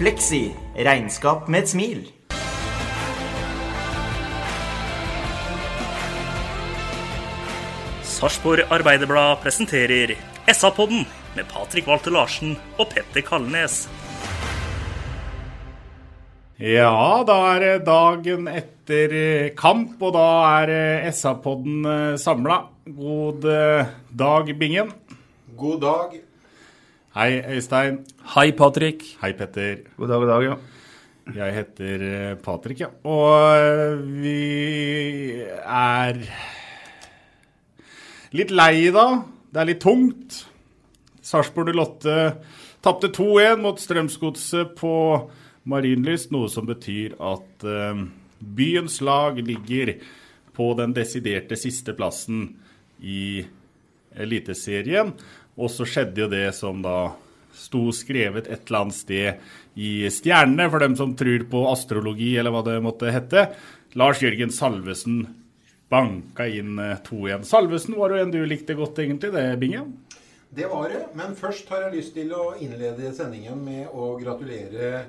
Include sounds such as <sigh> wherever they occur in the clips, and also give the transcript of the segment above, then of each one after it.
Fleksi. Regnskap med et smil. Sarpsborg Arbeiderblad presenterer SA-podden med Patrik Walter Larsen og Petter Kalnes. Ja, da er det dagen etter eh, kamp, og da er eh, SA-podden samla. God eh, dag, Bingen. God dag. Hei, Øystein. Hei, Patrik. Hei, Petter. God dag, god dag, ja. Jeg heter Patrick, Patrik, ja. Og eh, vi er litt lei i dag. Det er litt tungt. Sarpsborg 08 tapte 2-1 mot Strømsgodset på Marienlyst, noe som betyr at eh, byens lag ligger på den desiderte siste plassen i Eliteserien. Og så skjedde jo det som da sto skrevet et eller annet sted i stjernene, for dem som tror på astrologi, eller hva det måtte hete. Lars Jørgen Salvesen banka inn to 2-1. Salvesen var jo en du likte godt, egentlig, det, Bingen? Det var det. Men først har jeg lyst til å innlede sendingen med å gratulere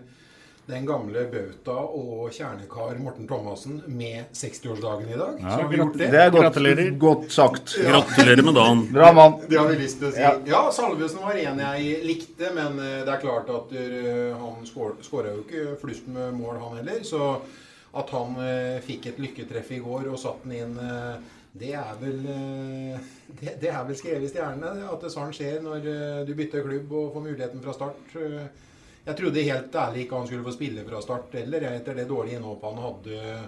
den gamle bauta og kjernekar Morten Thomassen med 60-årsdagen i dag. Ja, Så har vi gjort det. Det er godt, godt sagt. Gratulerer med dagen. Bra mann. Det har vi lyst til å si. Ja, Salvesen var en jeg likte, men eh, det er klart at eh, han skåra jo ikke flust med mål, han heller. Så at han eh, fikk et lykketreff i går og satte den inn det er vel det, det er vel skrevet i stjernene at det sånn skjer når du bytter klubb og får muligheten fra start. Jeg trodde helt ærlig ikke han skulle få spille fra start heller, etter det dårlige innhoppet han hadde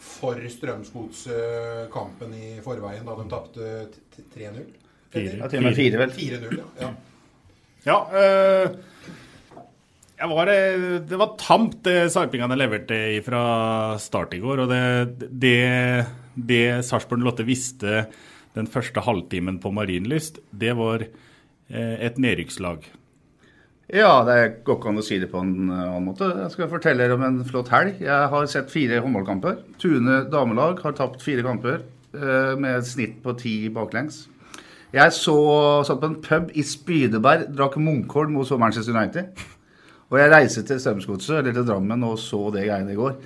for Strømsgodskampen i forveien, da de tapte 3-0. Fire. Ja, til og med fire, vel. 4-0, ja. ja. Ja, øh, jeg var, eh, det var tamt det sarpingene leverte fra start i går. Og det, det, det Sarpsborg Lotte visste den første halvtimen på Marienlyst, det var eh, et nedrykkslag. Ja, det går ikke an å si det på en annen måte. Jeg skal fortelle dere om en flott helg. Jeg har sett fire håndballkamper. Tune damelag har tapt fire kamper eh, med et snitt på ti baklengs. Jeg så, satt på en pub i Spydeberg, drakk Munkholm mot Manchester United. Og jeg reiste til Strømsgodset, eller til Drammen, og så det greiene i går.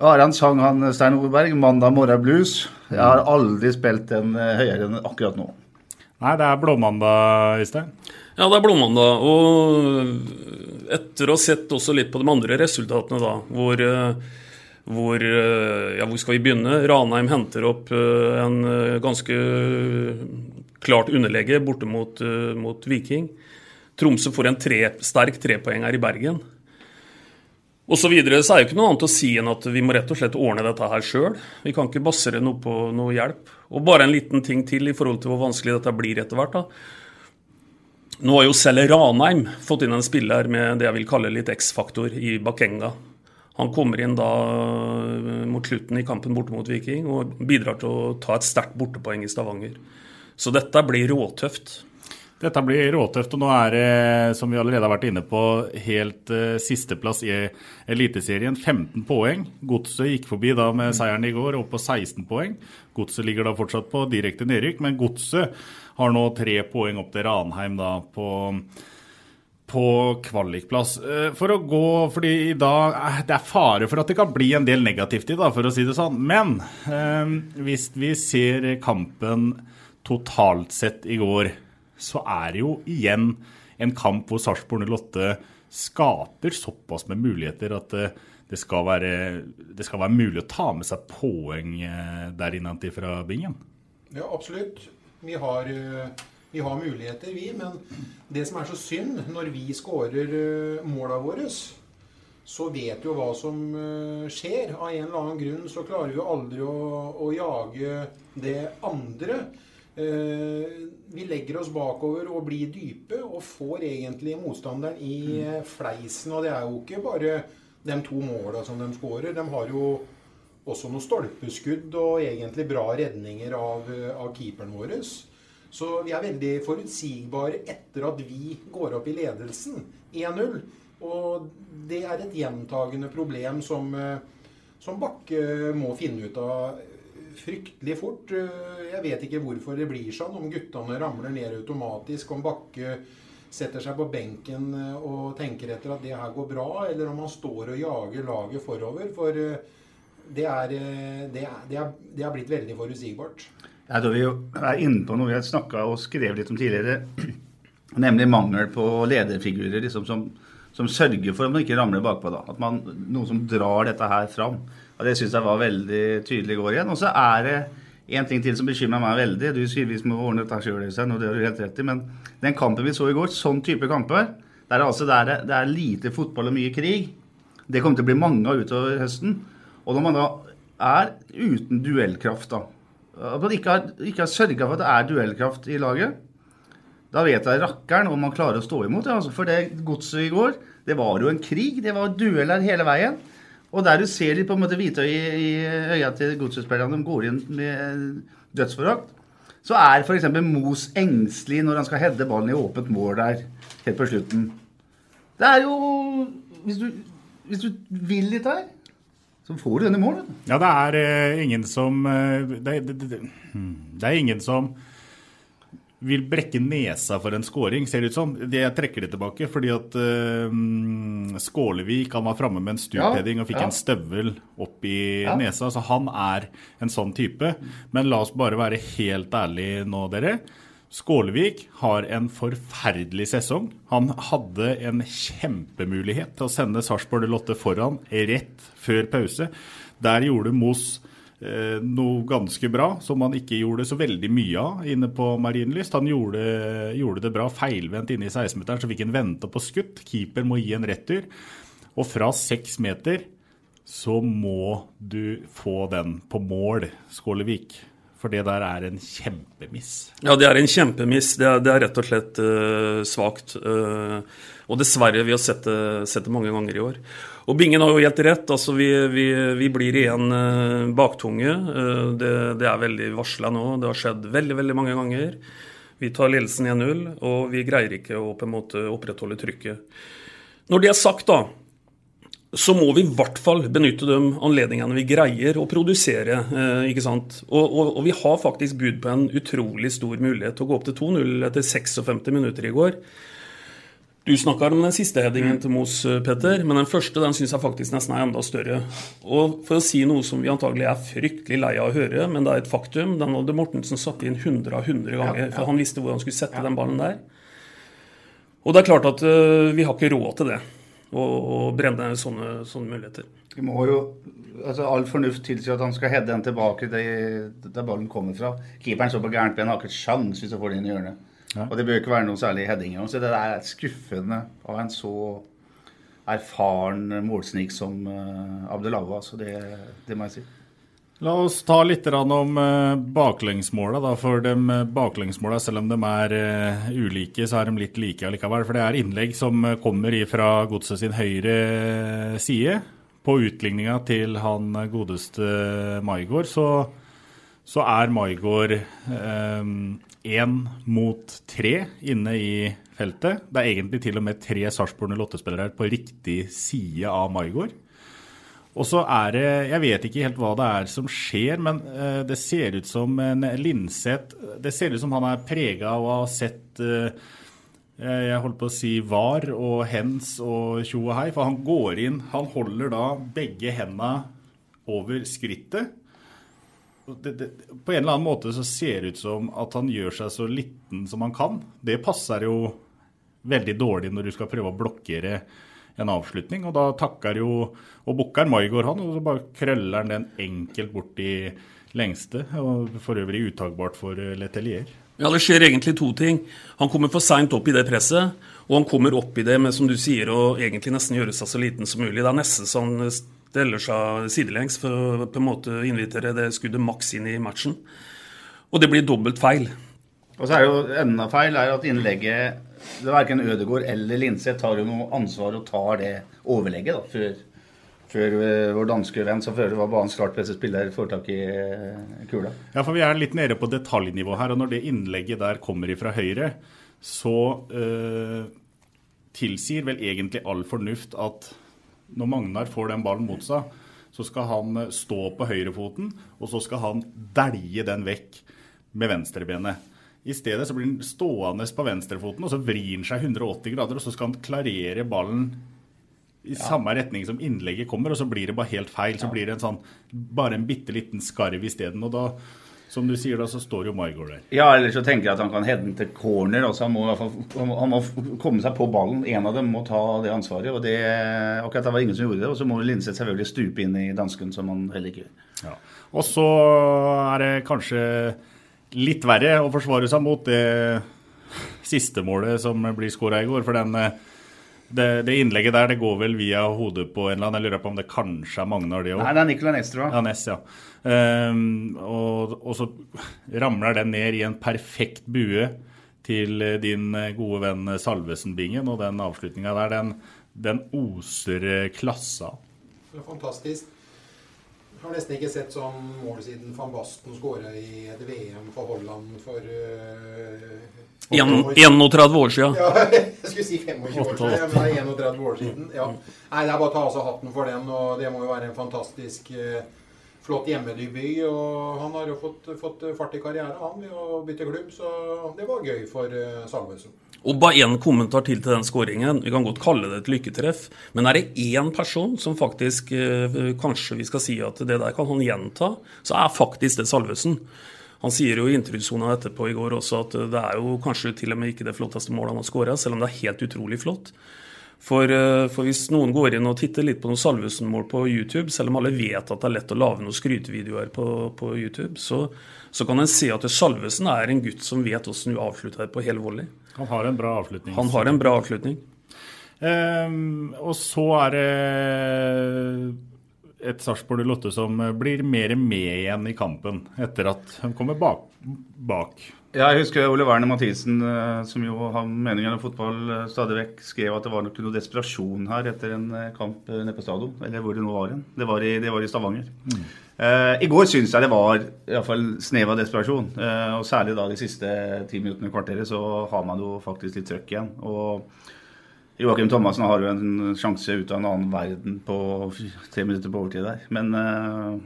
Aran sang han Stein Oberberg, 'Mandag morgen blues'. Jeg har aldri spilt den eh, høyere enn akkurat nå. Nei, det er blåmandag, Øystein. Ja, det er blåmandag. Og etter å ha sett også litt på de andre resultatene, da, hvor, eh, hvor eh, Ja, hvor skal vi begynne? Ranheim henter opp eh, en ganske klart underlege borte mot, mot Viking. Tromsø får en tre, sterk trepoenger i Bergen. Og så videre så er det ikke noe annet å si enn at vi må rett og slett ordne dette her sjøl. Vi kan ikke basere noe på noe hjelp. Og bare en liten ting til i forhold til hvor vanskelig dette blir etter hvert. da. Nå har jo selv Ranheim fått inn en spiller med det jeg vil kalle litt X-faktor i Bakenga. Han kommer inn da eh, mot slutten i kampen borte mot Viking og bidrar til å ta et sterkt bortepoeng i Stavanger. Så dette blir råtøft. Dette blir råtøft, og nå er det, som vi allerede har vært inne på, helt uh, sisteplass i Eliteserien. 15 poeng. Godset gikk forbi da med seieren i går, opp på 16 poeng. Godset ligger da fortsatt på direkte nedrykk, men Godset har nå tre poeng opp til Ranheim da på på kvalikplass. Eh, For å gå, fordi i dag eh, Det er fare for at det kan bli en del negativt i dag, for å si det sånn. Men eh, hvis vi ser kampen totalt sett i går, så er det jo igjen en kamp hvor Sarpsborg 08 skaper såpass med muligheter at det, det, skal være, det skal være mulig å ta med seg poeng eh, der innantil fra bingen? Ja, absolutt. Vi har, eh, vi har muligheter, vi. Men det som er så synd, når vi skårer eh, måla våre, så vet jo hva som skjer. Av en eller annen grunn så klarer vi jo aldri å, å jage det andre. Vi legger oss bakover og blir dype og får egentlig motstanderen i fleisen. Og det er jo ikke bare de to måla som de skårer. De har jo også noen stolpeskudd og egentlig bra redninger av, av keeperen vår. Så vi er veldig forutsigbare etter at vi går opp i ledelsen 1-0. Og det er et gjentagende problem som, som Bakke må finne ut av fryktelig fort. Jeg vet ikke hvorfor det blir sånn. Om guttene ramler ned automatisk, om Bakke setter seg på benken og tenker etter at det her går bra, eller om han står og jager laget forover. For det det er, det er, det er blitt veldig forutsigbart. Jeg tror vi er inne på noe vi har snakka og skrevet litt om tidligere. <clears throat> Nemlig mangel på lederfigurer liksom, som, som, sørger for at man ikke ramler bakpå. da. At man, Noen som drar dette her fram. Og Det syns jeg var veldig tydelig i går igjen. Og så er det en ting til som bekymrer meg veldig. Du sier vi må ordne dette sjøl, og det har du helt rett i. Men den kampen vi så i går, sånn type kamper, der altså, der det er lite fotball og mye krig, det kommer til å bli mange av utover høsten. Og når man da er uten duellkraft, da At man ikke har, ikke har sørga for at det er duellkraft i laget, da vet jeg rakkeren om man klarer å stå imot. Ja. Altså, for det godset i går, det var jo en krig. Det var dueller hele veien. Og der du ser litt på en måte hvitøy i, i øya til godsetspillerne, de går inn med dødsforakt, så er f.eks. Mos engstelig når han skal heade ballen i åpent mål der helt på slutten. Det er jo Hvis du, hvis du vil litt her så får du den i mål. Ja, det er ingen som uh, det, det, det, hmm, det, er ingen som vil brekke nesa for en scoring, ser det ut som. Jeg trekker det tilbake, fordi at uh, Skålevik han var framme med en stupheading og fikk ja. en støvel opp i ja. nesa. Så han er en sånn type. Men la oss bare være helt ærlige nå, dere. Skålevik har en forferdelig sesong. Han hadde en kjempemulighet til å sende Sarpsborg Lotte foran rett før pause. Der gjorde Moss noe ganske bra, som han ikke gjorde så veldig mye av inne på Marienlyst. Han gjorde, gjorde det bra feilvendt inne i 16-meteren, så fikk han vente på skutt. Keeper må gi en retur. Og fra seks meter så må du få den på mål, Skålevik. For det der er en kjempemiss. Ja, det er en kjempemiss. Det er, det er rett og slett uh, svakt. Uh, og dessverre, vi har sett det, sett det, mange ganger i år. Og Bingen har jo helt rett. altså Vi, vi, vi blir igjen uh, baktunge. Uh, det, det, er veldig varsla nå. Det har skjedd veldig veldig mange ganger. Vi tar ledelsen 1-0, og vi greier ikke å på en måte opprettholde trykket. Når det er sagt, da, så må vi i hvert fall benytte de anledningene vi greier å produsere. Eh, ikke sant? Og, og, og, vi har faktisk bud på en utrolig stor mulighet til å gå opp til 2-0 etter 56 minutter i går. Du snakka om den siste headingen til Mos, eh, Petter, men den første den syns jeg faktisk nesten er enda større. Og for å si noe som vi antagelig er fryktelig lei av å høre, men det er et faktum, den hadde Mortensen satt inn 100 av 100 ganger, for han visste hvor han skulle sette den ballen der. Og det er klart at uh, vi har ikke råd til det å brenne sånne, sånne, muligheter. Vi må jo, altså All fornuft tilsier at han skal heade den tilbake der, ballen kommer fra. Keeperen står på gærent ben, har ikke sjans hvis han får den inn i hjørnet. Ja. Og det bør ikke være noe særlig heading. Så det er skuffende av en så erfaren målsnik som uh, Abdelawa. Så det, det må jeg si. La oss ta litt om eh, baklengsmåla. For de eh, baklengsmåla, selv om de er eh, ulike, så er de litt like allikevel. For det er innlegg som kommer fra godset sin høyre side. På utligninga til han godeste Maigård, så, så er Maigård én eh, mot tre inne i feltet. Det er egentlig til og med tre Sarpsborg 08-spillere på riktig side av Maigård. Og så er det Jeg vet ikke helt hva det er som skjer, men uh, det ser ut som en Linseth Det ser ut som han er prega å ha sett uh, jeg holdt på å si VAR og hens og tjo og hei, for han går inn Han holder da begge hendene over skrittet. Det, det, på en eller annen måte så ser det ut som at han gjør seg så liten som han kan. Det passer jo veldig dårlig når du skal prøve å blokkere en avslutning. Og da takker jo og bukker Maigård han, og så bare krøller han den enkelt bort i lengste. Og for øvrig uttagbart for Letelier. Ja, Det skjer egentlig to ting. Han kommer for seint opp i det presset, og han kommer opp i det med som du sier, å egentlig nesten gjøre seg så liten som mulig. Det er nesten sånn steller seg sidelengs for å på en måte invitere det skuddet maks inn i matchen. Og det blir dobbelt feil. Og så er jo enda feil er at innlegget det Verken Ødegaard eller Linseth tar jo noe ansvar og tar det overlegget da, før, før eh, vår danske venn som før var banens klart beste spiller får tak i eh, kula. Ja, for vi er litt nede på detaljnivå her. Og når det innlegget der kommer ifra høyre, så øh, tilsier vel egentlig all fornuft at når Magnar får den ballen mot seg, så skal han stå på høyrefoten, og så skal han dælje den vekk med venstrebenet. I stedet så blir han stående på venstrefoten, og så vrir han seg 180 grader, og så skal han klarere ballen i ja. samme retning som innlegget kommer, og så blir det bare helt feil. Så ja. blir det en sånn, bare en bitte liten skarv isteden. Og da, som du sier, da, så står jo Maigård der. Ja, eller så tenker jeg at han kan heade den til corner. Altså han, må, han må komme seg på ballen. En av dem må ta det ansvaret. og det, Akkurat det var ingen som gjorde det. Og så må Linseth selvfølgelig stupe inn i dansken, som han heller ikke gjør. Ja. Og så er det kanskje litt verre å forsvare seg mot det siste målet som blir skåra i går. For den, eh, det, det, innlegget der det går vel via hodet på en eller annen. Jeg lurer på om det kanskje er Magnar, det òg. Nei, det er Nicolay Næss, tror jeg. Ja, Ness, ja. Um, og, og, så ramler den ned i en perfekt bue til eh, din eh, gode venn Salvesen-bingen. Og den avslutninga der, den, den oser Det er Fantastisk. Jeg har nesten ikke sett sånn mål siden van Basten skåra i et VM for Holland for uh, 31 år siden. Ja, <laughs> jeg skulle si 25 år siden, men det er 31 år siden. Ja. Nei, Det er bare å ta av seg hatten for den, og det må jo være en fantastisk uh, flott hjemmedebut. Og han har jo fått, fått fart i karrieren han ved å bytte klubb, så det var gøy for uh, Salvesen. Og bare én kommentar til til den skåringen. Vi kan godt kalle det et lykketreff. Men er det én person som faktisk eh, Kanskje vi skal si at det der kan han gjenta, så er faktisk det Salvesen. Han sier jo i introduksjonen etterpå i går også at det er jo kanskje til og med ikke det flotteste målet han har skåra, selv om det er helt utrolig flott. For, eh, for, hvis noen går inn og titter litt på noen Salvesen-mål på YouTube, selv om alle vet at det er lett å lage noen skrytevideoer på, på YouTube, så, så, kan en se at Salvesen er en gutt som vet hvordan du avslutter på hel volley. Han har en bra avslutning. Han har en bra avslutning. Um, og så er det et Sarpsborg Lotte som blir mer med igjen i kampen etter at han kommer bak. bak. Ja, jeg husker Ole Werner Mathisen, eh, som jo har meningen om fotball eh, stadig vekk, skrev at det var noe desperasjon her etter en eh, kamp nede på stadion. Eller hvor det nå var hen. Det, det, var i Stavanger. Mm. Uh, I går syns jeg det var i hvert fall snev av desperasjon. Uh, og særlig da de siste ti minuttene i kvarteret så har man jo faktisk litt trøkk igjen. Og Joakim Thomassen har jo en sjanse ut av en annen verden på tre minutter på overtid der. Men uh,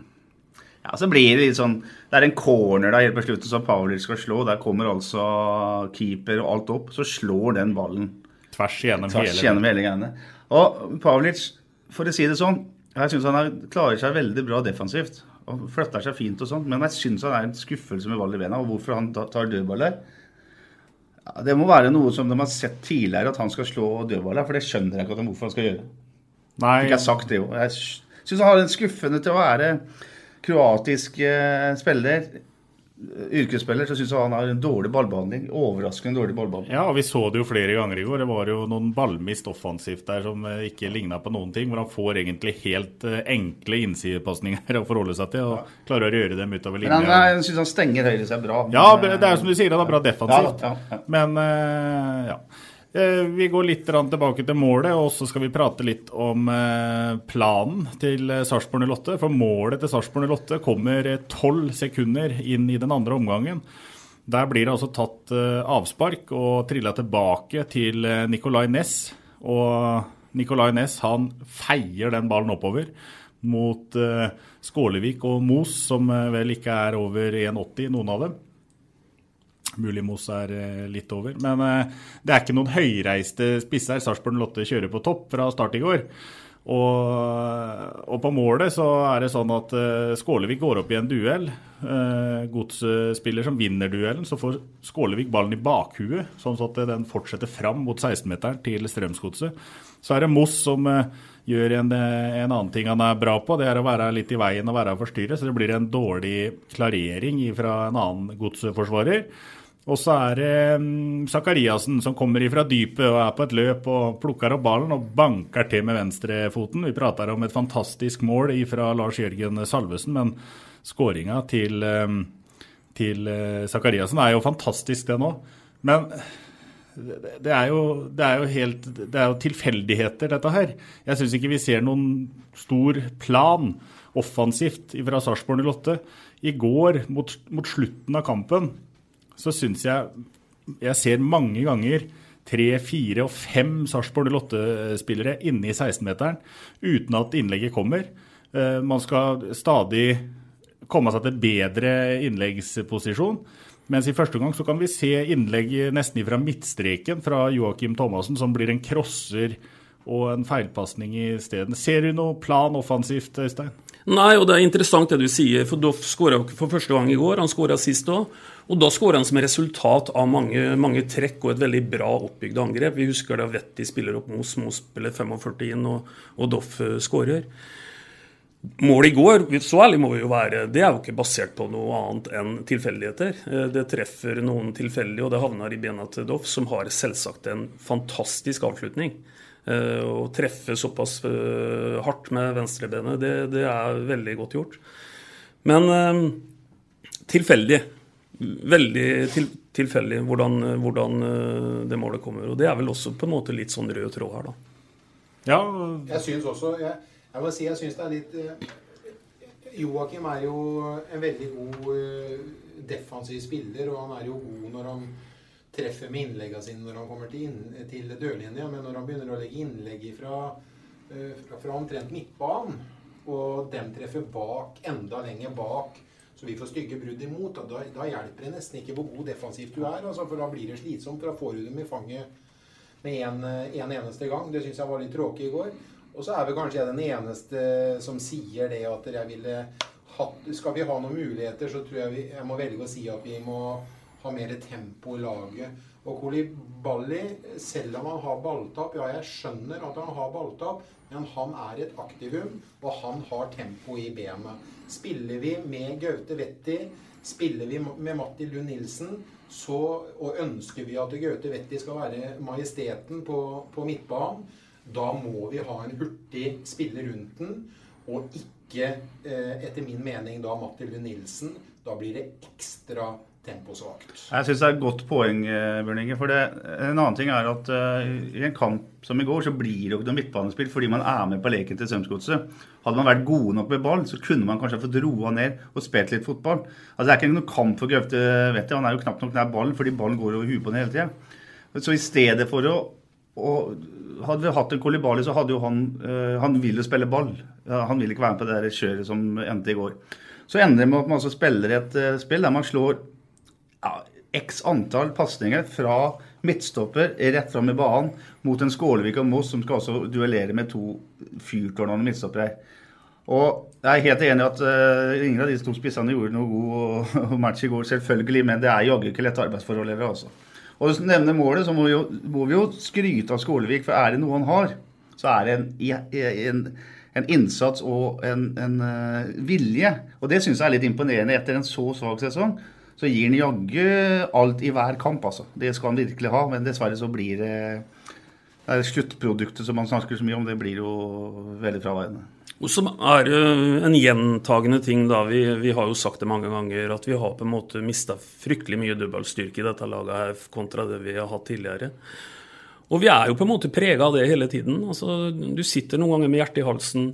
ja, så blir det litt sånn Det er en corner der helt på slutten som Pavlic skal slå. Der kommer altså keeper og alt opp. Så slår den ballen tvers gjennom, tvers hele, gjennom hele greiene. Og Pavlic, for å si det sånn jeg syns han klarer seg veldig bra defensivt. og Flytter seg fint og sånn. Men jeg syns han er en skuffelse med ball i bena. Og hvorfor han tar dødballer ja, Det må være noe som de har sett tidligere, at han skal slå dødballer. For det skjønner jeg ikke hvorfor han skal gjøre. Nei. Fikk jeg sagt det jo. Jeg syns han har en skuffende til å være kroatisk eh, spiller yrkesspiller, så syns jeg han har en dårlig ballbehandling. Overraskende dårlig ballbehandling. Ja, og vi så det jo flere ganger i går. Det var jo noen ballmist offensivt der som eh, ikke ligna på noen ting. Hvor han får egentlig helt eh, enkle innsidepasninger <laughs> å forholde seg til, og ja. klarer å gjøre dem utover linja. Men han, jeg syns han stenger høyre seg bra. Ja, det er jo som du sier, han er bra defensivt. Ja, ja, Men uh, ja. Eh, vi går litt tilbake til målet, og så skal vi prate litt om eh, planen til eh, Sarpsborg 08. For målet til Sarpsborg 08 kommer tolv sekunder inn i den andre omgangen. Der blir det altså tatt avspark og trilla tilbake til Nicolay Næss. Og Nicolay Næss han feier den ballen oppover mot Skålevik og Mos, som vel ikke er over 1,80, noen av dem. Mulig Moss er eh, litt over. Men eh, det er ikke noen høyreiste spisser Sarpsborg Lotte kjører på topp fra start i går. Og, og, på målet så er det sånn at uh, Skålevik går opp i en duell. Uh, Godsspiller som vinner duellen, så får Skålevik ballen i bakhuet, sånn at den fortsetter fram mot 16-meteren til Strømsgodset. Så er det Moss som gjør en, en, annen ting han er bra på. Det er å være litt i veien og være forstyrret. Så det blir en dårlig klarering fra en annen godsforsvarer. Og så er det Sakariassen som kommer ifra dypet og er på et løp og plukker opp ballen og banker til med venstrefoten. Vi prater om et fantastisk mål fra Lars Jørgen Salvesen, men skåringa til, um, til Sakariassen er jo fantastisk, den òg. Men det er, jo, det er helt Det er jo tilfeldigheter, dette her. Jeg syns ikke vi ser noen stor plan offensivt fra Sarpsborg 08. I går, mot, mot slutten av kampen, så syns jeg jeg ser mange ganger tre, fire og fem Sarpsborg 08-spillere inne i 16-meteren uten at innlegget kommer. Eh, man skal stadig komme seg til bedre innleggsposisjon. Mens i første gang så kan vi se innlegg nesten fra midtstreken fra Joakim Thomassen, som blir en crosser og en feilpasning isteden. Ser du noe plan offensivt, Øystein? Nei, og det er interessant det du sier. For Doff skåra for første gang i går. Han skåra sist òg. Og da skåra han som resultat av mange, mange, trekk og et veldig bra oppbygd angrep. Vi husker da Vetti spiller opp Mos, Mos spiller 45 inn, og, og Doff eh, skårer. Målet i går, så ærlig må vi jo være, det er jo ikke basert på noe annet enn tilfeldigheter. Eh, det treffer noen tilfeldig, og det havner i bena til Doff, som har selvsagt en fantastisk avslutning. Eh, å treffe såpass hardt med venstrebenet, det, det er veldig godt gjort. Men tilfeldig veldig til, tilfeldig hvordan, hvordan, eh, det målet kommer. Og det er vel også på en måte litt sånn rød tråd her, da. Ja. Jeg syns også Jeg, jeg må si jeg syns det er litt eh, Joakim er jo en veldig god defensiv spiller, og han er jo god når han treffer med innleggene sine når han kommer til, inn, til dørlinja, men når han begynner å legge innlegg fra, uh, fra, fra omtrent midtbanen, og dem treffer bak, enda lenger bak så vi får stygge brudd imot. Da, da hjelper det nesten ikke hvor god defensivt du er. Altså, for da blir det slitsomt. For da får du dem i fanget med en, en eneste gang. Det syns jeg var litt tråkig i går. Og så er vel kanskje jeg den eneste som sier det at jeg ville hatt Skal vi ha noen muligheter, så tror jeg vi, jeg må velge å si at vi må ha mer tempo i laget. Og Kolibali, selv om han har balltap Ja, jeg skjønner at han har balltap, men han er et aktivum, og han har tempo i benet. Spiller vi med Gaute Wetti, spiller vi med Matti Lund Nilsen, så, og ønsker vi at Gaute Wetti skal være majesteten på, på midtbanen, da må vi ha en hurtig spiller rundt den, og ikke, eh, etter min mening, da Matti Lund Nilsen. Da blir det ekstra temposvakt. Jeg syns det er et godt poeng, Børninge. Bjørn For det, en annen ting er at uh, i en kamp som i går, så blir det jo ikke noe midtbanespill fordi man er med på leken til Strømsgodset. Hadde man vært gode nok med ball, så kunne man kanskje fått roa ned og spilt litt fotball. Altså Det er ikke noen kamp for Gaute Wetti. Han er jo knapt nok nær ballen fordi ballen går over huet på den hele tida. Så i stedet for å og Hadde vi hatt en Kolibali, så hadde jo han uh, Han vil jo spille ball. Han vil ikke være med på det der kjøret som endte i går. Så ender det med at man altså spiller et uh, spill der man slår ja, x antall pasninger fra midtstopper rett fram i banen mot en Skålevik og Moss som skal også duellere med to fyrtårnende midtstoppere. Og Jeg er helt enig i at uh, ingen av de to spissene gjorde noe god match i går, selvfølgelig, men det er jaggu ikke lette arbeidsforhold heller, altså. Og du nevner målet, så må vi, jo, må vi jo skryte av Skålevik, for er det noe han har, så er det en, en, en innsats og en, en uh, vilje. Og det syns jeg er litt imponerende etter en så svak sesong så gir han jaggu alt i hver kamp, altså. Det skal han virkelig ha. Men dessverre så blir det, det sluttproduktet som man snakker så mye om, det blir jo veldig fraværende. Og så er en gjentagende ting, da. Vi, vi, har jo sagt det mange ganger, at vi har på en måte mista fryktelig mye dubbelstyrke i dette laget her kontra det vi har hatt tidligere. Og vi er jo på en måte prega av det hele tiden. Altså, du sitter noen ganger med hjertet i halsen.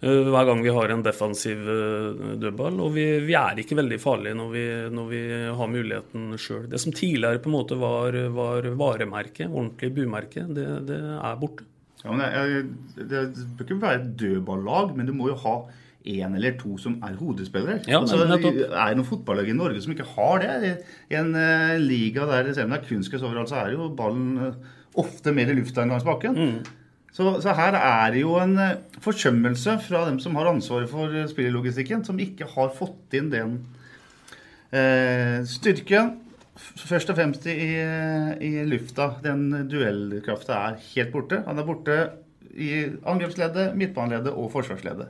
Eh, hver gang vi har en defensiv eh, dødball. Og vi, vi, er ikke veldig farlige når vi, når vi har muligheten sjøl. Det som tidligere på en måte var, var varemerke, ordentlig bumerke, det, det er borte. Ja, men jeg, Det bør ikke være et dødballag, men du må jo ha én eller to som er hodespillere. Ja, altså, er det noen fotballag i Norge som ikke har det? I en uh, liga der selv om det er kunstgress overalt, så er jo ballen uh, ofte mer i lufta enn langs bakken. Mm. Så, så her er det jo en eh, forsømmelse fra dem som har ansvaret for eh, spillelogistikken, som ikke har fått inn den eh, styrken. Først og fremst i, i lufta. Den duellkrafta er helt borte. Han er borte i angrepsleddet, midtbaneleddet og forsvarsleddet.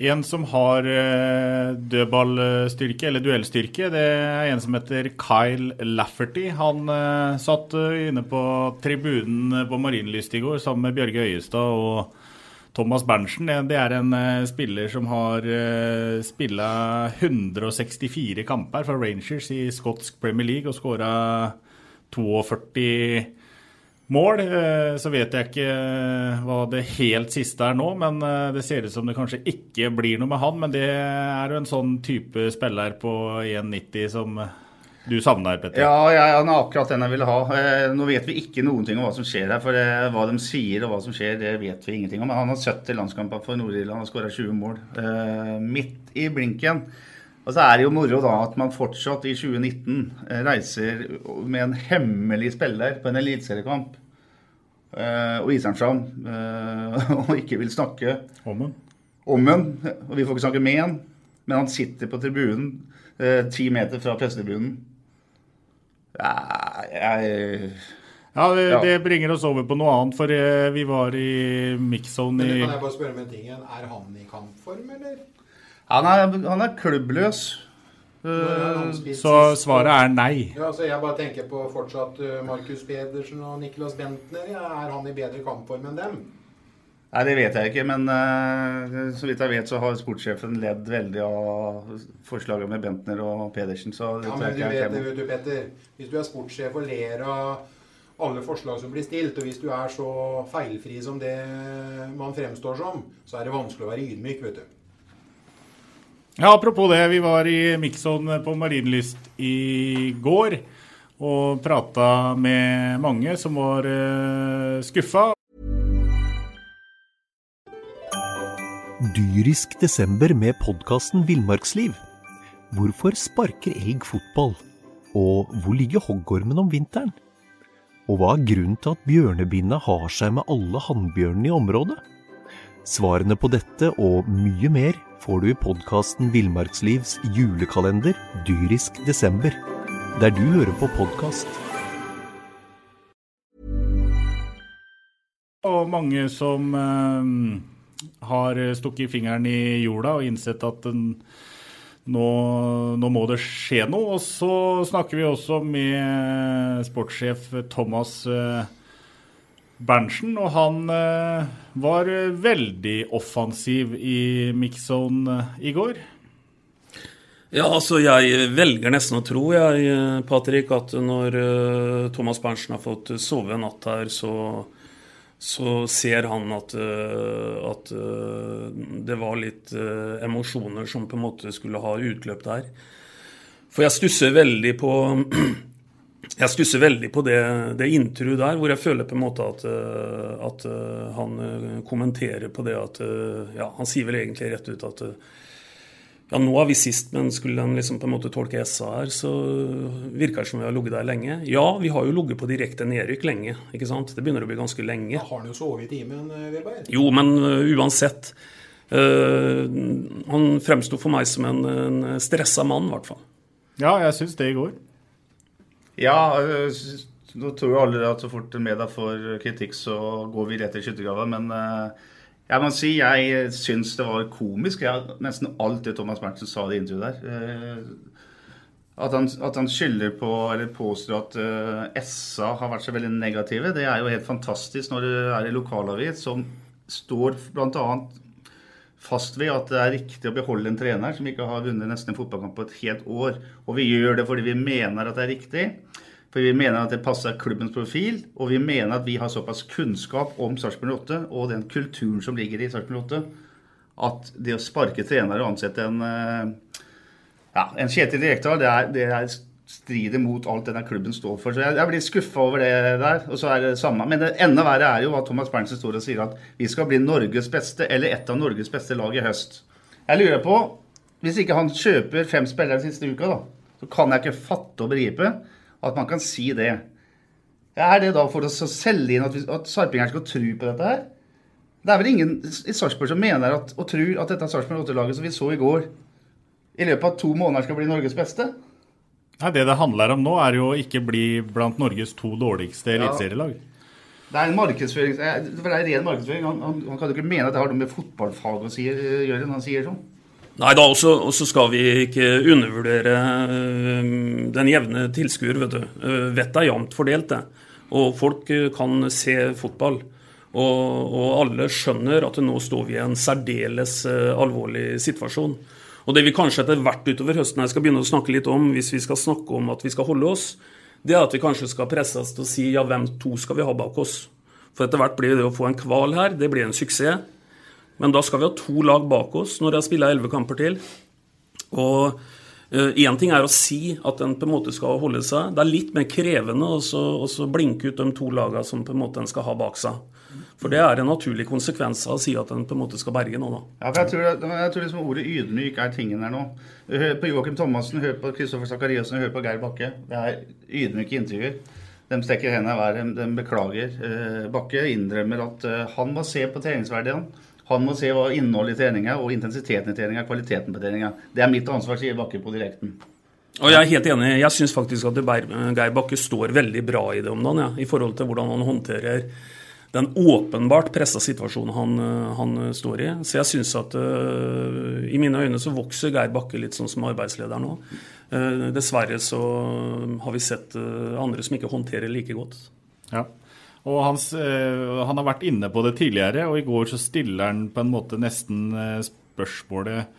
En som har eh, dødballstyrke, eller duellstyrke, det er en som heter Kyle Lafferty. Han eh, satt eh, inne på tribunen på Marienlyst i går sammen med Bjørge Øyestad og Thomas Berntsen. Det- er en spiller som har spilla 164 kamper for Rangers i skotsk Premier League og skåra 42 mål. Eh, Så vet jeg ikke eh, hva det helt siste er nå, men eh, det ser ut som det kanskje ikke blir noe med han. Men det er jo en sånn type spiller på 1,90 som du savner, Petter. Ja, ja, han er akkurat den jeg ville ha. Nå vet vi ikke noen ting om hva som skjer her. For hva de sier og hva som skjer, det vet vi ingenting om. Han har 70 landskamper for Nord-Irland og skåra 20 mål. Midt i blinken. Og så er det jo moro da at man fortsatt i 2019 eh, reiser med en hemmelig spiller på en eliteseriekamp. Eh, og viser han fram eh, <laughs> og ikke vil snakke Om han. om han. Og vi får ikke snakke med han, men han sitter på tribunen ti meter fra pressetribunen. Ja, jeg Ja, det, Ja. det bringer oss over på noe annet, for vi var i mixzone Men i kan jeg bare spørre om en ting? Er han i kampform, eller? Han er, han er klubbløs. Eh, Så svaret er nei. Ja, så Jeg bare tenker på fortsatt uh, Markus Pedersen og Niklas Bentner. Er han i bedre kampform enn dem? Nei, det vet jeg ikke, men uh, så vidt jeg vet, så har sportssjefen ledd veldig av forslaget med Bentner og Pedersen. Så det Ja, men du vet det, vet du, Petter. Hvis du er sportssjef og ler av alle forslag som blir stilt, og hvis du er så feilfri som det man fremstår som, så er det vanskelig å være ydmyk, vet du. Ja, Apropos det, vi var i Mikson på Marienlyst i går og prata med mange som var uh, skuffa. Dyrisk desember med podkasten Villmarksliv. Hvorfor sparker elg fotball? Og hvor ligger hoggormen om vinteren? Og hva er grunnen til at bjørnebinna har seg med alle hannbjørnene i området? Svarene på dette og mye mer får du i podkasten Villmarkslivs julekalender Dyrisk desember, der du hører på podkast. Og mange som eh, har stukket fingeren i jorda og innsett at den, nå, nå må det skje noe. Og så snakker vi også med sportssjef Thomas eh, Berntsen, og han eh, var veldig offensiv i mixzone eh, i går. Ja, altså jeg velger nesten å tro, jeg, Patrick, at når eh, Thomas Berntsen har fått sove en natt her, så, så ser han at, at det var litt emosjoner som på en måte skulle ha utløp der. For jeg stusser veldig på <clears throat> jeg stusser veldig på det, det intervjuet der, hvor jeg føler på en måte at, eh, at eh, han eh, kommenterer på det at Ja, han sier vel egentlig rett ut at ja, nå er vi sist, men skulle en liksom på en måte tolke SA her, så virker det som vi har ligget der lenge. Ja, vi har jo ligget på direkte nedrykk lenge, ikke sant? Det begynner å bli ganske lenge. Har han jo sovet i timen, Wilberg. Jo, men uansett. Uh, han fremsto for meg som en, en stressa mann, i hvert fall. Ja, jeg syns det i går. Ja, øh, nå tror jo alle at så fort media får kritikk, så går vi rett i skyttergrava. Men øh, jeg må si jeg syns det var komisk. jeg, nesten alt det Thomas Berntsen sa i det intervjuet der. Eh, At han, at han skylder på, eller påstår at uh, SA har vært så veldig negative, det er jo helt fantastisk når det er en lokalavis som står bl.a. fast ved at det er riktig å beholde en trener som ikke har vunnet nesten en fotballkamp på et helt år. Og vi gjør det fordi vi mener at det er riktig. For vi mener at det passer klubbens profil, og vi mener at vi har såpass kunnskap om Sarpsborg 8 og den kulturen som ligger i Sarpsborg 8, at det å sparke trenere og ansette en, eh, ja, en Kjetil Rekdal, det, det er strider mot alt denne klubben står for. Så jeg, jeg blir skuffa over det der. Og så er det samme. Men det enda verre er jo at Thomas Berntsen står og sier at vi skal bli Norges beste, eller et av Norges beste lag i høst. Jeg lurer på, hvis ikke han kjøper fem spillere siste uka, da, så kan jeg ikke fatte og begripe at man kan si det. Er det da for å selge inn at, vi, at sarpingeren skal tro på dette her? Det er vel ingen i Sarpsborg som mener at, og tror at dette Sarpsborg 8-laget som vi så i går, i løpet av to måneder skal bli Norges beste? Nei, Det det handler om nå, er jo å ikke bli blant Norges to dårligste eliteserielag. Det er en markedsføring, det er ren markedsføring. Han, han, han, kan jo ikke mene at det har noe med fotballfag å si, gjøre når han sier sånn. Nei da, og så skal vi ikke undervurdere øh, den jevne tilskuer. vet du. Vettet er jevnt fordelt, det. Og folk kan se fotball. Og, og, alle skjønner at nå står vi i en særdeles alvorlig situasjon. Og det vi kanskje etter hvert utover høsten her skal begynne å snakke litt om, hvis vi skal snakke om at vi skal holde oss, det er at vi kanskje skal presse oss til å si ja, hvem to skal vi ha bak oss? For etter hvert blir det å få en kval her, det blir en suksess. Men da skal vi ha to lag bak oss når jeg spilt elleve kamper til. Og Én uh, ting er å si at en på en måte skal holde seg. Det er litt mer krevende å blinke ut de to lagene som på en måte en skal ha bak seg. For det er en naturlig konsekvens av å si at en på en måte skal berge da. Ja, for jeg tror, jeg tror liksom ordet ydmyk er tingen her nå. Hør på Joakim Thomassen, hør på Kristoffer Sakariassen, hør på Geir Bakke. Det er ydmyke intervjuer. De stekker hendene i været, de beklager. Uh, Bakke innrømmer at uh, han må se på treningsverdiene. Han må se hva innholdet i treninga og intensiteten i treninga, kvaliteten på treninga. Det er mitt ansvar, sier Bakke på direkten. Og Jeg er helt enig. Jeg syns faktisk at Geir Bakke står veldig bra i det om dagen, ja, i forhold til hvordan han håndterer den åpenbart pressa situasjonen han, han, står i. Så jeg syns at uh, i mine øyne så vokser Geir Bakke litt sånn som arbeidsleder nå. Uh, dessverre så har vi sett uh, andre som ikke håndterer like godt. Ja. Og hans, Han har vært inne på det tidligere, og i går så stiller han på en måte nesten spørsmålet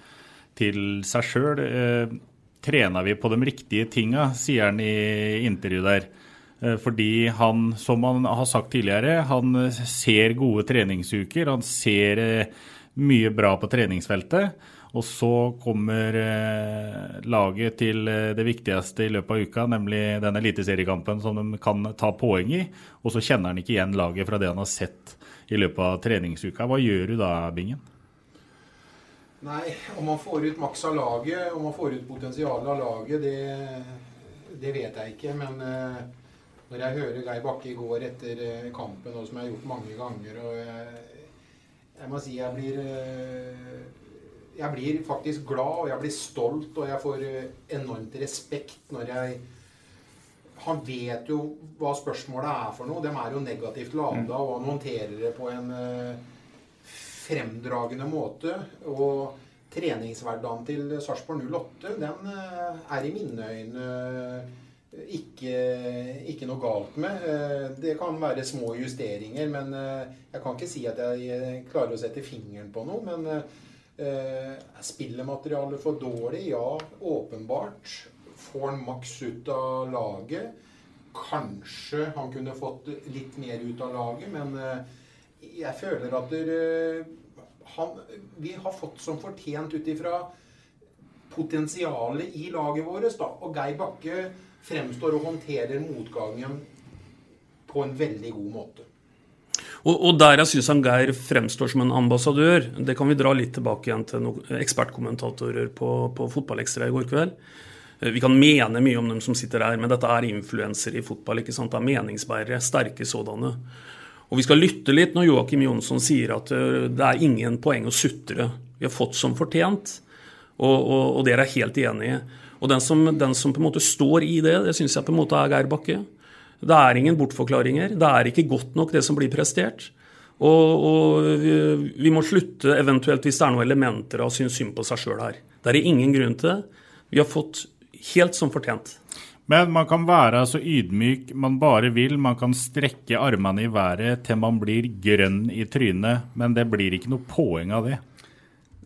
til seg sjøl. Trener vi på de riktige tinga, sier han i intervjuet der. Fordi han, som han har sagt tidligere, han ser gode treningsuker. Han ser mye bra på treningsfeltet. Og så kommer eh, laget til eh, det viktigste i løpet av uka, nemlig den eliteseriekampen som de kan ta poeng i. Og så kjenner han ikke igjen laget fra det han har sett i løpet av treningsuka. Hva gjør du da, Bingen? Nei, om man får ut maks av laget, om man får ut potensialet av laget, det, det, vet jeg ikke. Men eh, når jeg hører Geir Bakke i går etter kampen, og som jeg har gjort mange ganger og jeg, jeg må si jeg blir jeg blir faktisk glad, og jeg blir stolt, og jeg får eh, enormt respekt når jeg Han vet jo hva spørsmålet er for noe. De er jo negativt lada, mm. og han håndterer det på en fremdragende måte. Og treningshverdagen til Sarpsborg 08, den er i mine øyne ikke, ikke, noe galt med. Det kan være små justeringer, men jeg kan ikke si at jeg klarer å sette fingeren på noe. Men Eh, er spillematerialet for dårlig? Ja, åpenbart. Får han maks ut av laget? Kanskje han kunne fått litt mer ut av laget, men eh, jeg føler at der, han, vi har fått som fortjent ut ifra potensialet i laget vårt. Og Geir Bakke fremstår og håndterer motgangen på en veldig god måte. Og, og der jeg syns Geir fremstår som en ambassadør, det kan vi dra litt tilbake igjen til noen ekspertkommentatorer på, på Fotballekstra i går kveld. Eh, vi kan mene mye om dem som sitter der, men dette er influensere i fotball. ikke sant? Det er meningsbærere, sterke sådanne. Og vi skal lytte litt når Joakim Jonsson sier at eh, det er ingen poeng å sutre. Vi har fått som fortjent, og, og, og dere er helt enig i. Og den som, den som, på en måte står i det, det syns jeg på en måte er Geir Bakke. Det er ingen bortforklaringer. Det er ikke godt nok, det som blir prestert. Og, og vi, vi, må slutte, eventuelt hvis det er noen elementer av å synes synd på seg sjøl her. Det er ingen grunn til det. Vi har fått helt som fortjent. Men man kan være så ydmyk man bare vil. Man kan strekke armene i været til man blir grønn i trynet, men det blir ikke noe poeng av det.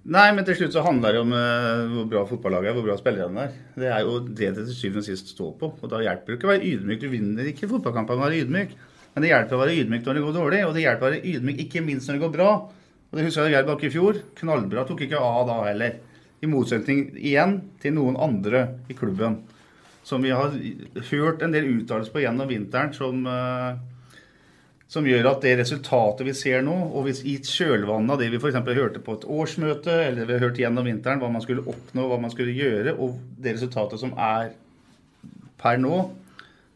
Nei, men til slutt så handler det om uh, hvor bra fotballaget er, hvor bra spillerne er. Det er jo det det til syvende og sist står på. Og da hjelper det ikke å være ydmyk. Du vinner ikke fotballkampen med å være ydmyk. Men det hjelper å være ydmyk når det går dårlig, og det hjelper å være ydmyk ikke minst når det går bra. Og det husker jeg Geir Bakke i fjor. Knallbra. Tok ikke av da heller. I motsetning igjen til noen andre i klubben. Som vi har hørt en del uttalelser på gjennom vinteren som uh, som gjør at det resultatet vi ser nå, og hvis i kjølvannet av det vi f.eks. hørte på et årsmøte, eller vi har hørt gjennom vinteren hva man skulle oppnå, hva man skulle gjøre, og det resultatet som er per nå,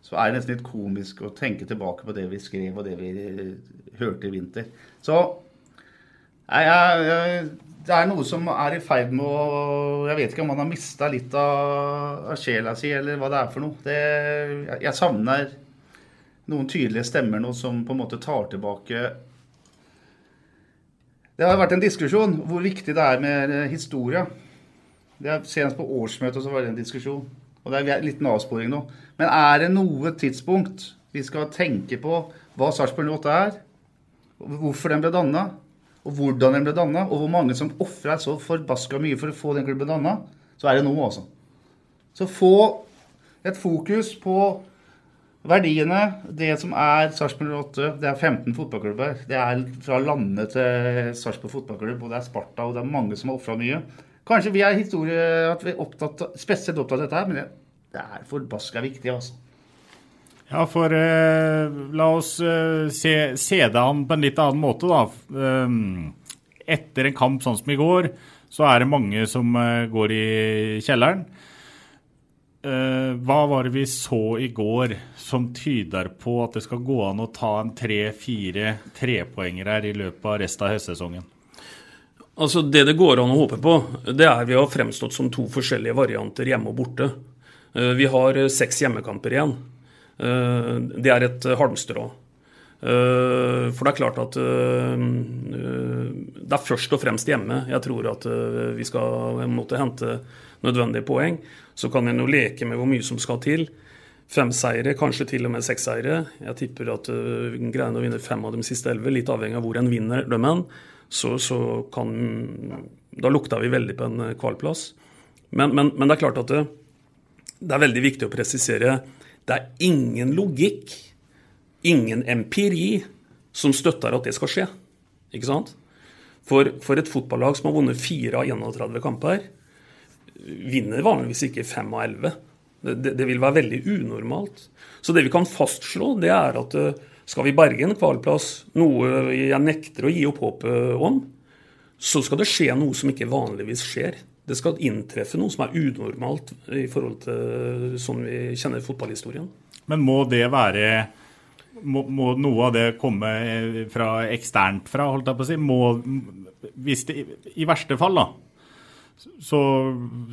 så er det nesten litt komisk å tenke tilbake på det vi skrev og det vi hørte i vinter. Så jeg, jeg, det er noe som er i ferd med å Jeg vet ikke om man har mista litt av, av, sjela si, eller hva det er for noe. Det, jeg, jeg savner noen tydelige stemmer nå som på en måte tar tilbake Det har vært en diskusjon hvor viktig det er med historie. Det er Senest på årsmøtet så var det en diskusjon. Og det er en liten avsporing nå. Men er det noe tidspunkt vi skal tenke på hva Sarpsborg 08 er? Hvorfor den ble danna? Og hvordan den ble danna? Og hvor mange som ofra så forbaska mye for å få den klubben danna? Så er det nå, altså. Så få et fokus på verdiene. Det som er Sarpsborg 08, det er 15 fotballklubber. Det er fra landet til Sarpsborg fotballklubb, og det er Sparta, og det er mange som har ofra mye. Kanskje vi er historie, at vi er opptatt, spesielt opptatt av dette her, men det er forbaska viktig, altså. Ja, for eh, la oss eh, se, se det an på en litt annen måte, da. Um, etter en kamp sånn som i går, så er det mange som eh, går i kjelleren. Uh, hva var det vi så i går som tyder på at det skal gå an å ta en tre-fire trepoenger her i løpet av resten av høstsesongen? Altså Det det går an å håpe på, det er vi har fremstått som to forskjellige varianter hjemme og borte. Uh, vi har seks hjemmekamper igjen. Det er et halmstrå. For det er klart at det er først og fremst hjemme jeg tror at vi skal måtte hente nødvendige poeng. Så kan en jo leke med hvor mye som skal til. Fem seire, kanskje til og med seks seire. Jeg tipper at uh, greier å vinne fem av de siste elleve, litt avhengig av hvor en vinner dem hen. Så, så, kan Da lukta vi veldig på en kvalplass. Men, men, men, det er klart at det, det er veldig viktig å presisere det er ingen logikk, ingen empiri, som støtter at det skal skje. Ikke sant? For, for et fotballag som har vunnet fire av 31 kamper, vinner vanligvis ikke fem av 11. Det, det, vil være veldig unormalt. Så det vi kan fastslå, det er at eh, skal vi berge en kvalplass, noe jeg nekter å gi opp håpet om, så skal det skje noe som ikke vanligvis skjer. Det skal inntreffe noe som er unormalt i forhold til sånn vi kjenner fotballhistorien. Men må det være må, må, noe av det komme fra eksternt fra, holdt jeg på å si? Må, hvis det, I verste fall, da, så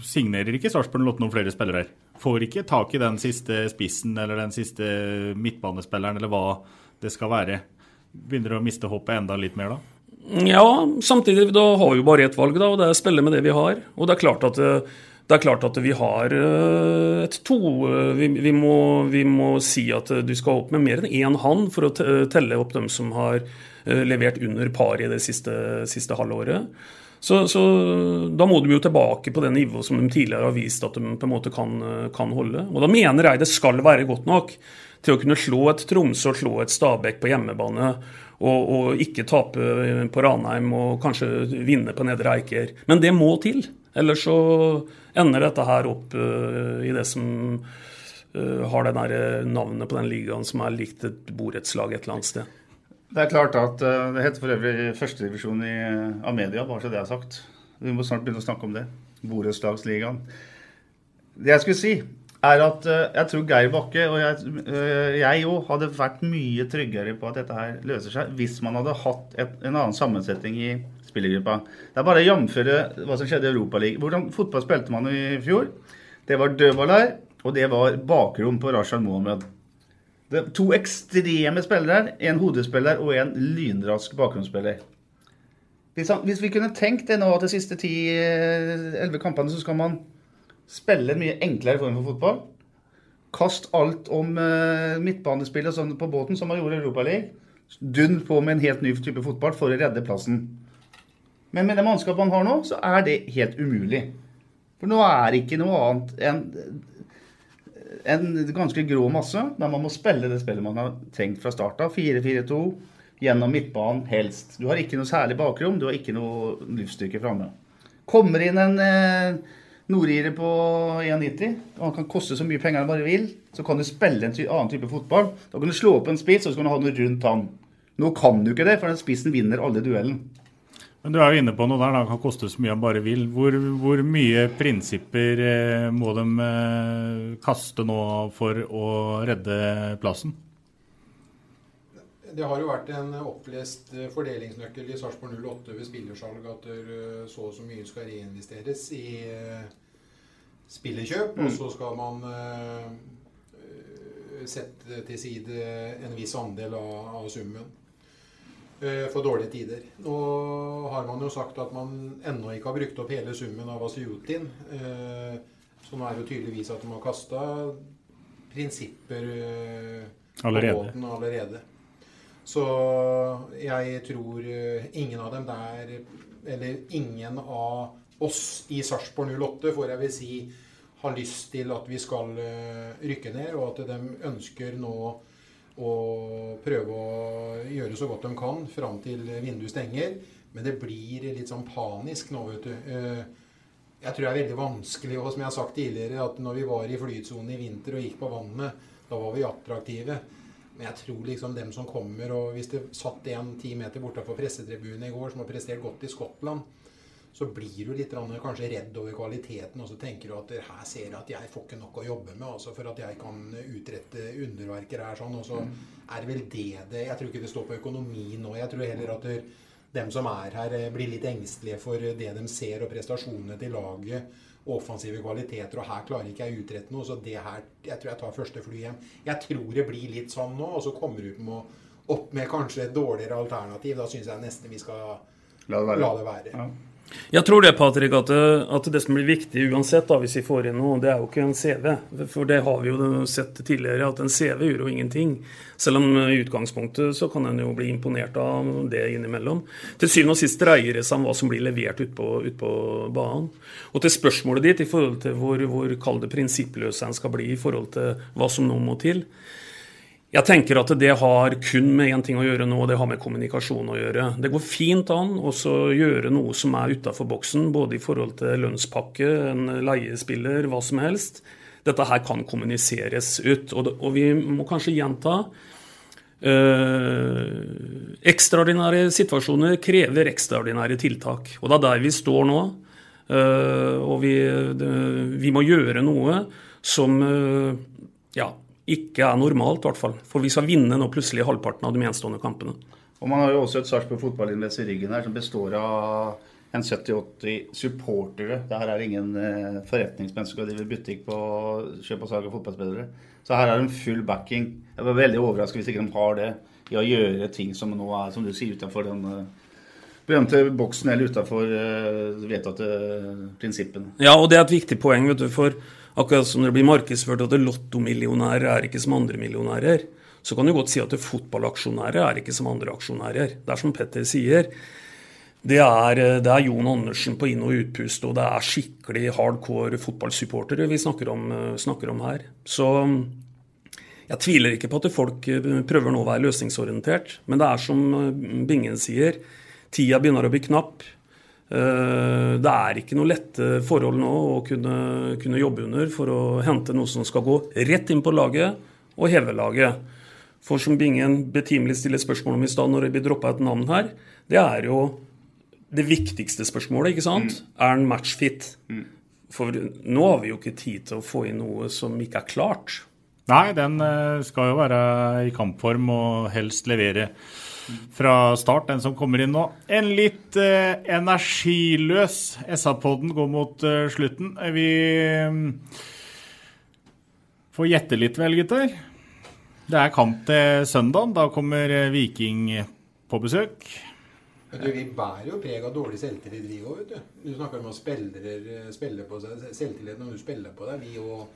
signerer ikke Sarpsborg Lotte noen flere spillere. Får ikke tak i den siste spissen eller den siste midtbanespilleren eller hva det skal være. Begynner å miste håpet enda litt mer da? Ja, samtidig da har vi jo bare ett valg, da, og det er å spille med det vi har. Og det er klart at, er klart at vi har eh, et to eh, vi, vi, må, vi, må, si at du skal opp med mer enn én hand for å telle opp dem som har eh, levert under par i det siste, siste halvåret. Så, så, da må de jo tilbake på det nivået som de tidligere har vist at de på en måte kan, kan, holde. Og da mener jeg det skal være godt nok til å kunne slå et Tromsø og slå et Stabæk på hjemmebane. Og, og ikke tape på Ranheim og kanskje vinne på Nedre Eiker. Men det må til. Ellers så ender dette her opp uh, i det som uh, har det navnet på den ligaen som er likt et borettslag et eller annet sted. Det er klart at uh, Det heter for øvrig førstedivisjon av media, bare så det er sagt. Vi må snart begynne å snakke om det. Borettslagsligaen. Det jeg skulle si, er at uh, jeg tror Geir Bakke og jeg òg hadde vært mye tryggere på at dette her løser seg, hvis man hadde hatt et, en annen sammensetning i spillergruppa. Det er bare å jamføre hva som skjedde i Europaligaen. Hvordan fotball spilte man i fjor? Det var dødballer, og det var bakrom på Rashan Mohammed. Det er to ekstreme spillere. En hodespiller og en lynrask bakgrunnsspiller. Hvis, vi kunne tenkt det nå at de siste 10-11 eh, kampene, så skal man spille en mye enklere form for fotball. Kast alt om uh, midtbanespill og sånn på båten, som man gjorde i Europaligaen. Dund på med en helt ny type fotball for å redde plassen. Men med det mannskapet man har nå, så er det helt umulig. For nå er det ikke noe annet enn en ganske grå masse, der man må spille det spillet man har trengt fra start av. 4-4-2 gjennom midtbanen helst. Du har ikke noe særlig bakrom, du har ikke noe livsstyrke framme. Kommer inn en eh, nordire på 91, og han kan koste så mye penger han bare vil, så kan du spille en ty annen type fotball. Da kan du slå opp en spiss, og så kan du ha noe rundt han. Nå kan du ikke det, for den spissen vinner alle duellen. Men Du er jo inne på noe der, det kan koste så mye han bare vil. Hvor, hvor mye prinsipper eh, må de eh, kaste nå for å redde plassen? Det har jo vært en opplest eh, fordelingsnøkkel i Sarpsborg 08 ved spillersalg at så og så mye skal reinvesteres i spillerkjøp, og så skal man sette til side en viss andel av, av summen for dårlige tider. Nå har man jo sagt at man ennå ikke har brukt opp hele summen av Asiutin. Eh, så nå er det jo tydeligvis at de har kasta prinsipper allerede. på båten allerede. Så jeg tror eh, ingen av dem der Eller ingen av oss i Sarpsborg 08, får jeg vil si, har lyst til at vi skal eh, rykke ned, og at de ønsker nå å prøve å gjøre så godt de kan fram til vinduet stenger. Men det blir litt sånn panisk nå, vet du. Eh, Jeg tror det er veldig vanskelig, og som jeg har sagt tidligere, at når vi var i flytsonen i vinter og gikk på vannet, da var vi attraktive. Men jeg tror liksom dem som kommer, og hvis det satt en ti meter bortafor pressetribunen i går, som har prestert godt i Skottland, så blir du litt kanskje redd over kvaliteten, og så tenker du at her ser jeg at jeg får ikke nok å jobbe med altså for at jeg kan utrette underverker her. sånn, Og så er det vel det det Jeg tror ikke det står på økonomi nå. Jeg tror heller at det, dem som er her, eh, blir litt engstelige for det de ser, og prestasjonene til laget. og Offensive kvaliteter, og her klarer ikke jeg utrette noe. Så det her Jeg tror jeg tar første fly hjem. Jeg tror det blir litt sånn nå, og så kommer du med, opp med kanskje et dårligere alternativ. Da syns jeg nesten vi skal La det være. La det være. Ja. Jeg tror det, Patrick, at at det som blir viktig uansett, da, hvis vi får inn noe, det er jo ikke en CV. For det har vi jo sett tidligere, at en CV gjør jo ingenting. Selv om i utgangspunktet så kan en jo bli imponert av det innimellom. Til syvende og sist dreier det seg om hva som blir levert ut på, ut på banen. Og til spørsmålet ditt i forhold til hvor, hvor kall prinsippløs en skal bli i forhold til hva som nå må til. Jeg tenker at det har kun med én ting å gjøre nå, og det har med kommunikasjon å gjøre. Det går fint an å gjøre noe som er utafor boksen, både i forhold til lønnspakke, en leiespiller, hva som helst. Dette her kan kommuniseres ut. Og, det, og vi må kanskje gjenta øh, Ekstraordinære situasjoner krever ekstraordinære tiltak. Og det er der vi står nå. Øh, og vi, det, vi må gjøre noe som øh, ja, ikke er normalt, i hvert fall. For vi skal vinne nå plutselig halvparten av de gjenstående kampene. Og man har jo også et Sarpsborg Fotballinvest i ryggen her, som består av en 70-80 supportere. Det her er ingen eh, forretningsmenn som skal drive butikk på kjøp og salg av fotballspillere. Så her er det en full backing. Jeg var veldig overrasket hvis ikke de har det i å gjøre ting som nå er, som du sier, utenfor den eh, berømte boksen eller utenfor eh, vedtatte prinsippene. Ja, og det er et viktig poeng, vet du, for akkurat som det blir markedsført at lottomillionærer er ikke som andre millionærer, så kan du godt si at fotballaksjonærer er ikke som andre aksjonærer. Det er som Petter sier. Det er, det er Jon Andersen på inn- og utpust, og det er skikkelig hardcore fotballsupportere vi snakker om, snakker om her. Så jeg tviler ikke på at folk prøver nå å være løsningsorientert, men det er som Bingen sier, tida begynner å bli knapp. Eh, Det er ikke noe lette forhold nå å kunne, kunne jobbe under for å hente noe som skal gå rett inn på laget og heve laget. For som Bingen betimelig stiller spørsmål om i stad når det blir droppa et navn her, det er jo det viktigste spørsmålet, ikke sant? Er han matchfit? For nå har vi jo ikke tid til å få inn noe som ikke er klart. Nei, den eh, skal jo være i kampform og helst levere fra start, den som kommer inn nå. En litt eh, energiløs SA-podden går mot eh, slutten. Vi mm, får gjette litt vel, gutter. Det er kamp til søndag. Da kommer eh, Viking på besøk. Du, Vi bærer jo preg av dårlig selvtillit, vi òg. Du snakker om å spille, eh, på seg. Selvtillit når du spiller på deg. Vi òg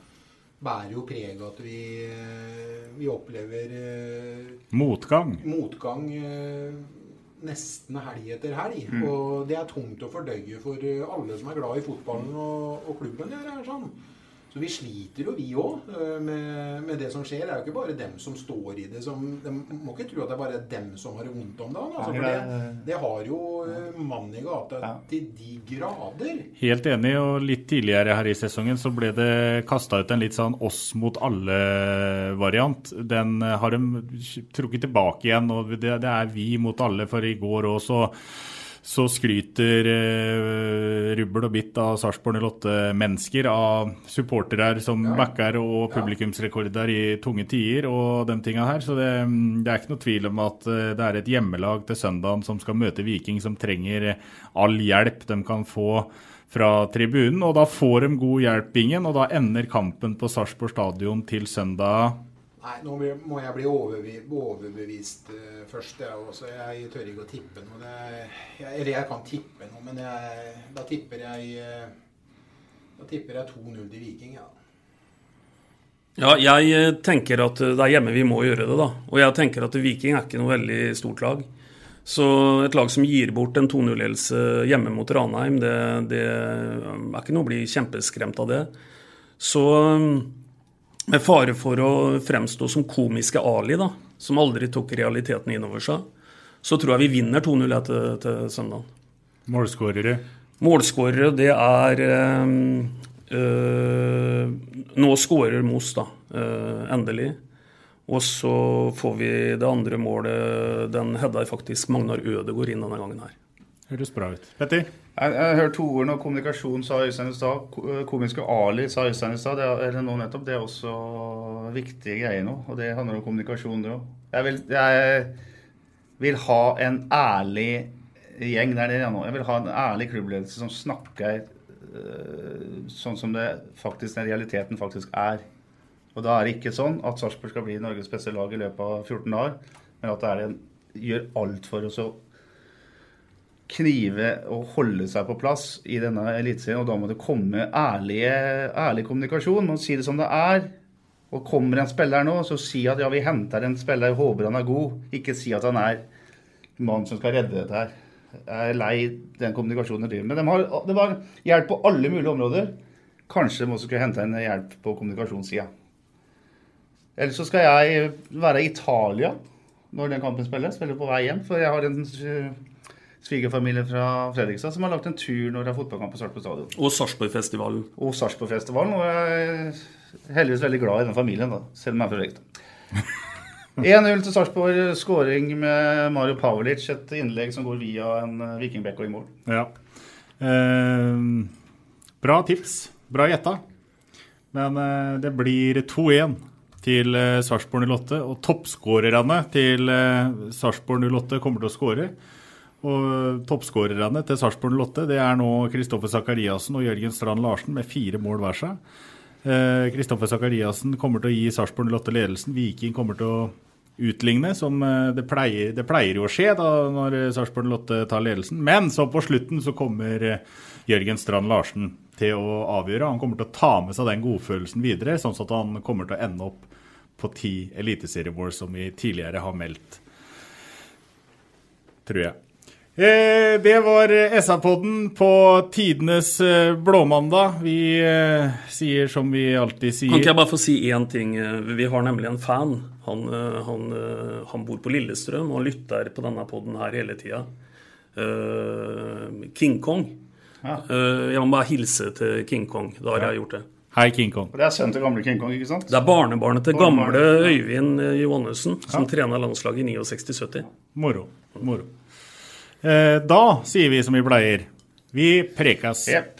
bærer jo preg av at vi, eh, vi opplever eh, Motgang. motgang eh, nesten helg etter helg. Mm. Og det er tungt å fordøye for alle som er glad i fotballen og, og klubben. Det er sånn. Så vi sliter jo, vi òg, med, med det som skjer. Det er jo ikke bare dem som står i det. Som, de må ikke tro at det er bare dem som har det vondt om dagen. Altså, for det, det har jo mannen mann i gata til de grader. Helt enig, og litt tidligere her i sesongen så ble det kasta ut en litt sånn oss mot alle-variant. Den eh, har de trukket tilbake igjen, og det, det er vi mot alle, for i går òg så så skryter eh, rubbel og bitt av Sarpsborg 08-mennesker av supportere som ja. backer og publikumsrekorder i tunge tider og de tinga her. Så det, det, er ikke noe tvil om at eh, det er et hjemmelag til søndagen som skal møte Viking, som trenger all hjelp de kan få fra tribunen. Og da får de god hjelp, Bingen, og da ender kampen på Sarpsborg stadion til søndag Nei, nå må jeg bli overbevist uh, først. Jeg, også. jeg tør ikke å tippe noe. Det, jeg, eller jeg kan tippe noe, men jeg, da tipper jeg uh, Da tipper jeg 2-0 til Viking. Ja. ja, jeg eh, tenker at det er hjemme vi må gjøre det, da. Og jeg tenker at Viking er ikke noe veldig stort lag. Så et lag som gir bort en 2-0-ledelse hjemme mot Ranheim, det, det, er ikke noe å bli kjempeskremt av det. Så med fare for å fremstå som komiske Ali, da, som aldri tok realiteten innover seg, så tror jeg vi vinner 2-0 til, til søndag. Målskårere? Målskårere, det er øh, øh, Nå skårer Moss, da. Øh, endelig. Og så får vi det andre målet. Den header faktisk Magnar Ødegaard inn denne gangen her. Høres bra ut. Petter? Jeg, jeg hørte to ord når kommunikasjon sa Øystein i stad. Eh, komiske Ali sa Øystein i stad. Eller. Det er også viktige greier nå. Og det handler om kommunikasjon, det òg. Jeg, jeg, vil ha en ærlig gjeng der nede nå. Jeg vil ha en ærlig klubbledelse som snakker uh, sånn som det faktisk den realiteten faktisk er. Og da er det ikke sånn at Sarpsborg skal bli Norges beste lag i løpet av 14 dager, men at det er en, gjør alt for oss å knive og holde seg på plass i denne eliteserien. Og da må det komme ærlige, ærlig kommunikasjon. Man sier det som det er. Og kommer en spiller nå, så si at ja, vi henter en spiller, håper han er god. Ikke si at han er mannen som skal redde dette her. Jeg er lei den kommunikasjonen de driver med. Det var hjelp på alle mulige områder. Kanskje de også skulle hente en hjelp på kommunikasjonssida. Eller så skal jeg være i Italia når den kampen spilles. Spiller på vei hjem. For jeg har en svigerfamilie fra Fredrikstad som har lagt en tur når det er fotballkamp på Sarpsborg stadion. Og Sarpsborgfestivalen. Og Sarpsborgfestivalen. Og jeg er heldigvis veldig glad i den familien, da, selv om jeg er fra Fredrikstad. <laughs> 1-0 til Sarpsborg. Skåring med Mario Pavlic. Et innlegg som går via en eh, vikingbekk og i mål. Ja. Eh, bra tips. Bra gjetta. Men eh, det blir 2-1 til eh, Sarpsborg 08. Og toppskårerne til eh, Sarpsborg 08 kommer til å skåre. Og toppskårerne til Sarpsborg Lotte det er nå Kristoffer Sakariassen og Jørgen Strand Larsen med fire mål hver seg. Kristoffer eh, Sakariassen kommer til å gi Sarpsborg Lotte ledelsen. Viking kommer til å utligne, som eh, det pleier, det pleier jo å skje da når Sarpsborg Lotte tar ledelsen. Men så på slutten så kommer eh, Jørgen Strand Larsen til å avgjøre. Han kommer til å ta med seg den godfølelsen videre, sånn at han kommer til å ende opp på ti eliteseriemål, som vi tidligere har meldt. Tror jeg. Eh, det var SA-podden på tidenes eh, blåmandag. Vi eh, sier som vi alltid sier. Kan ikke jeg bare få si én ting? Vi har nemlig en fan. Han, han, han bor på Lillestrøm og lytter på denne podden her hele tida. King Kong. Ja. Jeg må bare hilse til King Kong. Da har ja. jeg gjort det. Hei, King Kong. Det er sønnen til gamle King Kong, ikke sant? Det er barnebarnet til gamle Øyvind Johannessen, som ja. trener landslaget i 69-70. Moro. Moro. Eh, da sier vi som vi pleier. Vi prekes. Yep.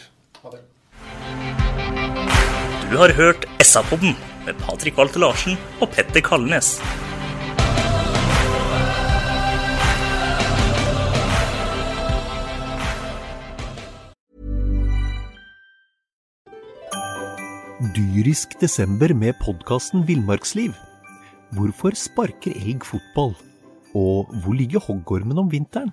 Du har hørt SA-podden med Patrik Walter Larsen og Petter Kalnes. Dyrisk desember med podkasten Villmarksliv. Hvorfor sparker elg fotball? Og hvor ligger hoggormen om vinteren?